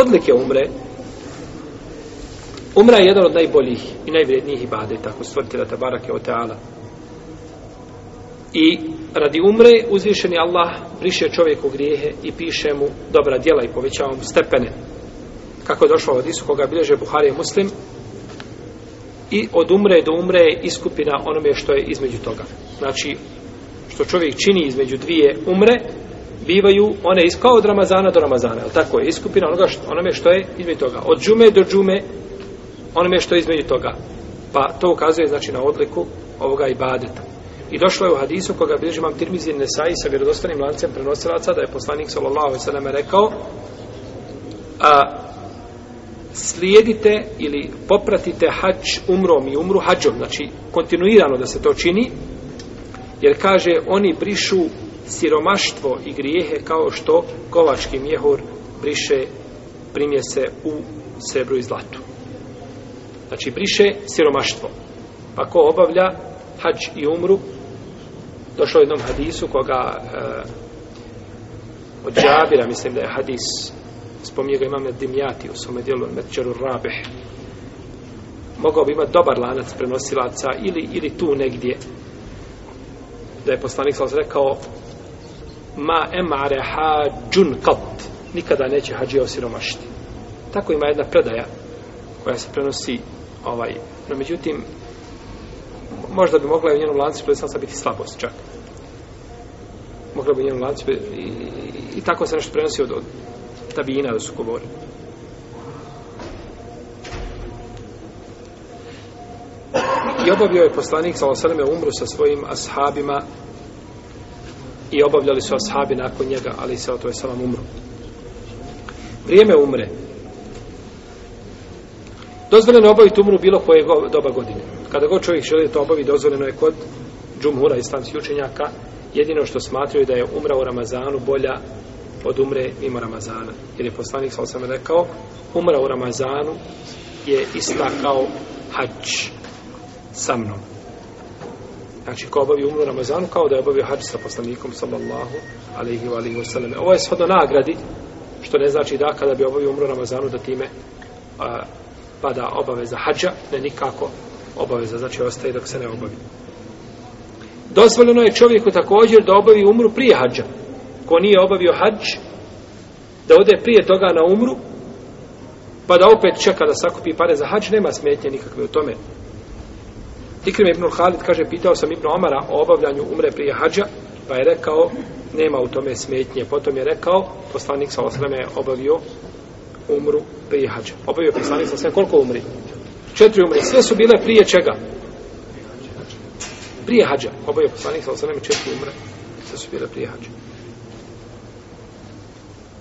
Odlike umre, umra je jedan od najboljih i najvrednijih ibadeta, ako stvorite da tabarake o teala. I radi umre uzvišeni Allah briše čovjeku grijehe i piše mu dobra djela i povećava mu stepene. Kako je došlo od Isu koga bilježe Buhari i Muslim, i od umre do umre je iskupina onome što je između toga. Znači, što čovjek čini između dvije umre, bivaju one iz kao od Ramazana do Ramazana. Ali tako je, iskupina onoga što, onome što je između toga. Od džume do džume, onome što je između toga. Pa to ukazuje znači na odliku ovoga ibadeta. I došlo je u hadisu koga bilježi mam Tirmizi Nesai sa vjerodostanim lancem prenosilaca da je poslanik sallallahu alejhi ve selleme rekao a slijedite ili popratite hađ umrom i umru hađom, znači kontinuirano da se to čini, jer kaže oni brišu siromaštvo i grijehe kao što kovački mjehur briše primjese u srebru i zlatu. Znači briše siromaštvo. Pa ko obavlja hađ i umru, došlo je jednom hadisu koga e, od Džabira, mislim da je hadis spominje ga imam na Dimjati u svome dijelu Medčeru Rabeh mogao bi imati dobar lanac prenosilaca ili, ili tu negdje da je poslanik sam rekao ma emare hađun kat nikada neće hađija osiromašiti. Tako ima jedna predaja koja se prenosi ovaj, no međutim možda bi mogla i u njenom lancu prenosilaca biti slabost čak. Mogla bi u njenom lancu i, i, i tako se nešto prenosi od, od tabijina da su govorili. I obavio je poslanik sa osaleme umru sa svojim ashabima i obavljali su ashabi nakon njega, ali se to je salam umru. Vrijeme umre. Dozvoljeno je obaviti umru bilo koje doba godine. Kada god čovjek želi to obavi, dozvoljeno je kod džumhura islamskih učenjaka jedino što smatraju da je umra u Ramazanu bolja od umre mimo Ramazana. Jer je poslanik sa osam rekao, umra u Ramazanu je ista kao hač sa mnom. Znači, ko obavi umru Ramazanu, kao da je obavio hađ sa poslanikom, sallallahu alaihi wa alaihi wa. Ovo je shodno nagradi, što ne znači da kada bi obavio umru Ramazanu, da time a, pada obaveza hađa, ne nikako obaveza, znači ostaje dok se ne obavi. Dozvoljeno je čovjeku također da obavi umru prije hađa ko nije obavio hađ, da ode prije toga na umru, pa da opet čeka da sakupi pare za hađ, nema smetnje nikakve u tome. Ikrim ibn Khalid kaže, pitao sam ibn Omara o obavljanju umre prije hađa, pa je rekao, nema u tome smetnje. Potom je rekao, poslanik sa osreme je obavio umru prije hađa. Obavio poslanik sa osreme, koliko umri? Četiri umri. Sve su bile prije čega? Prije hađa. Obavio poslanik sa osreme četiri umre. Sve su bile prije hađa.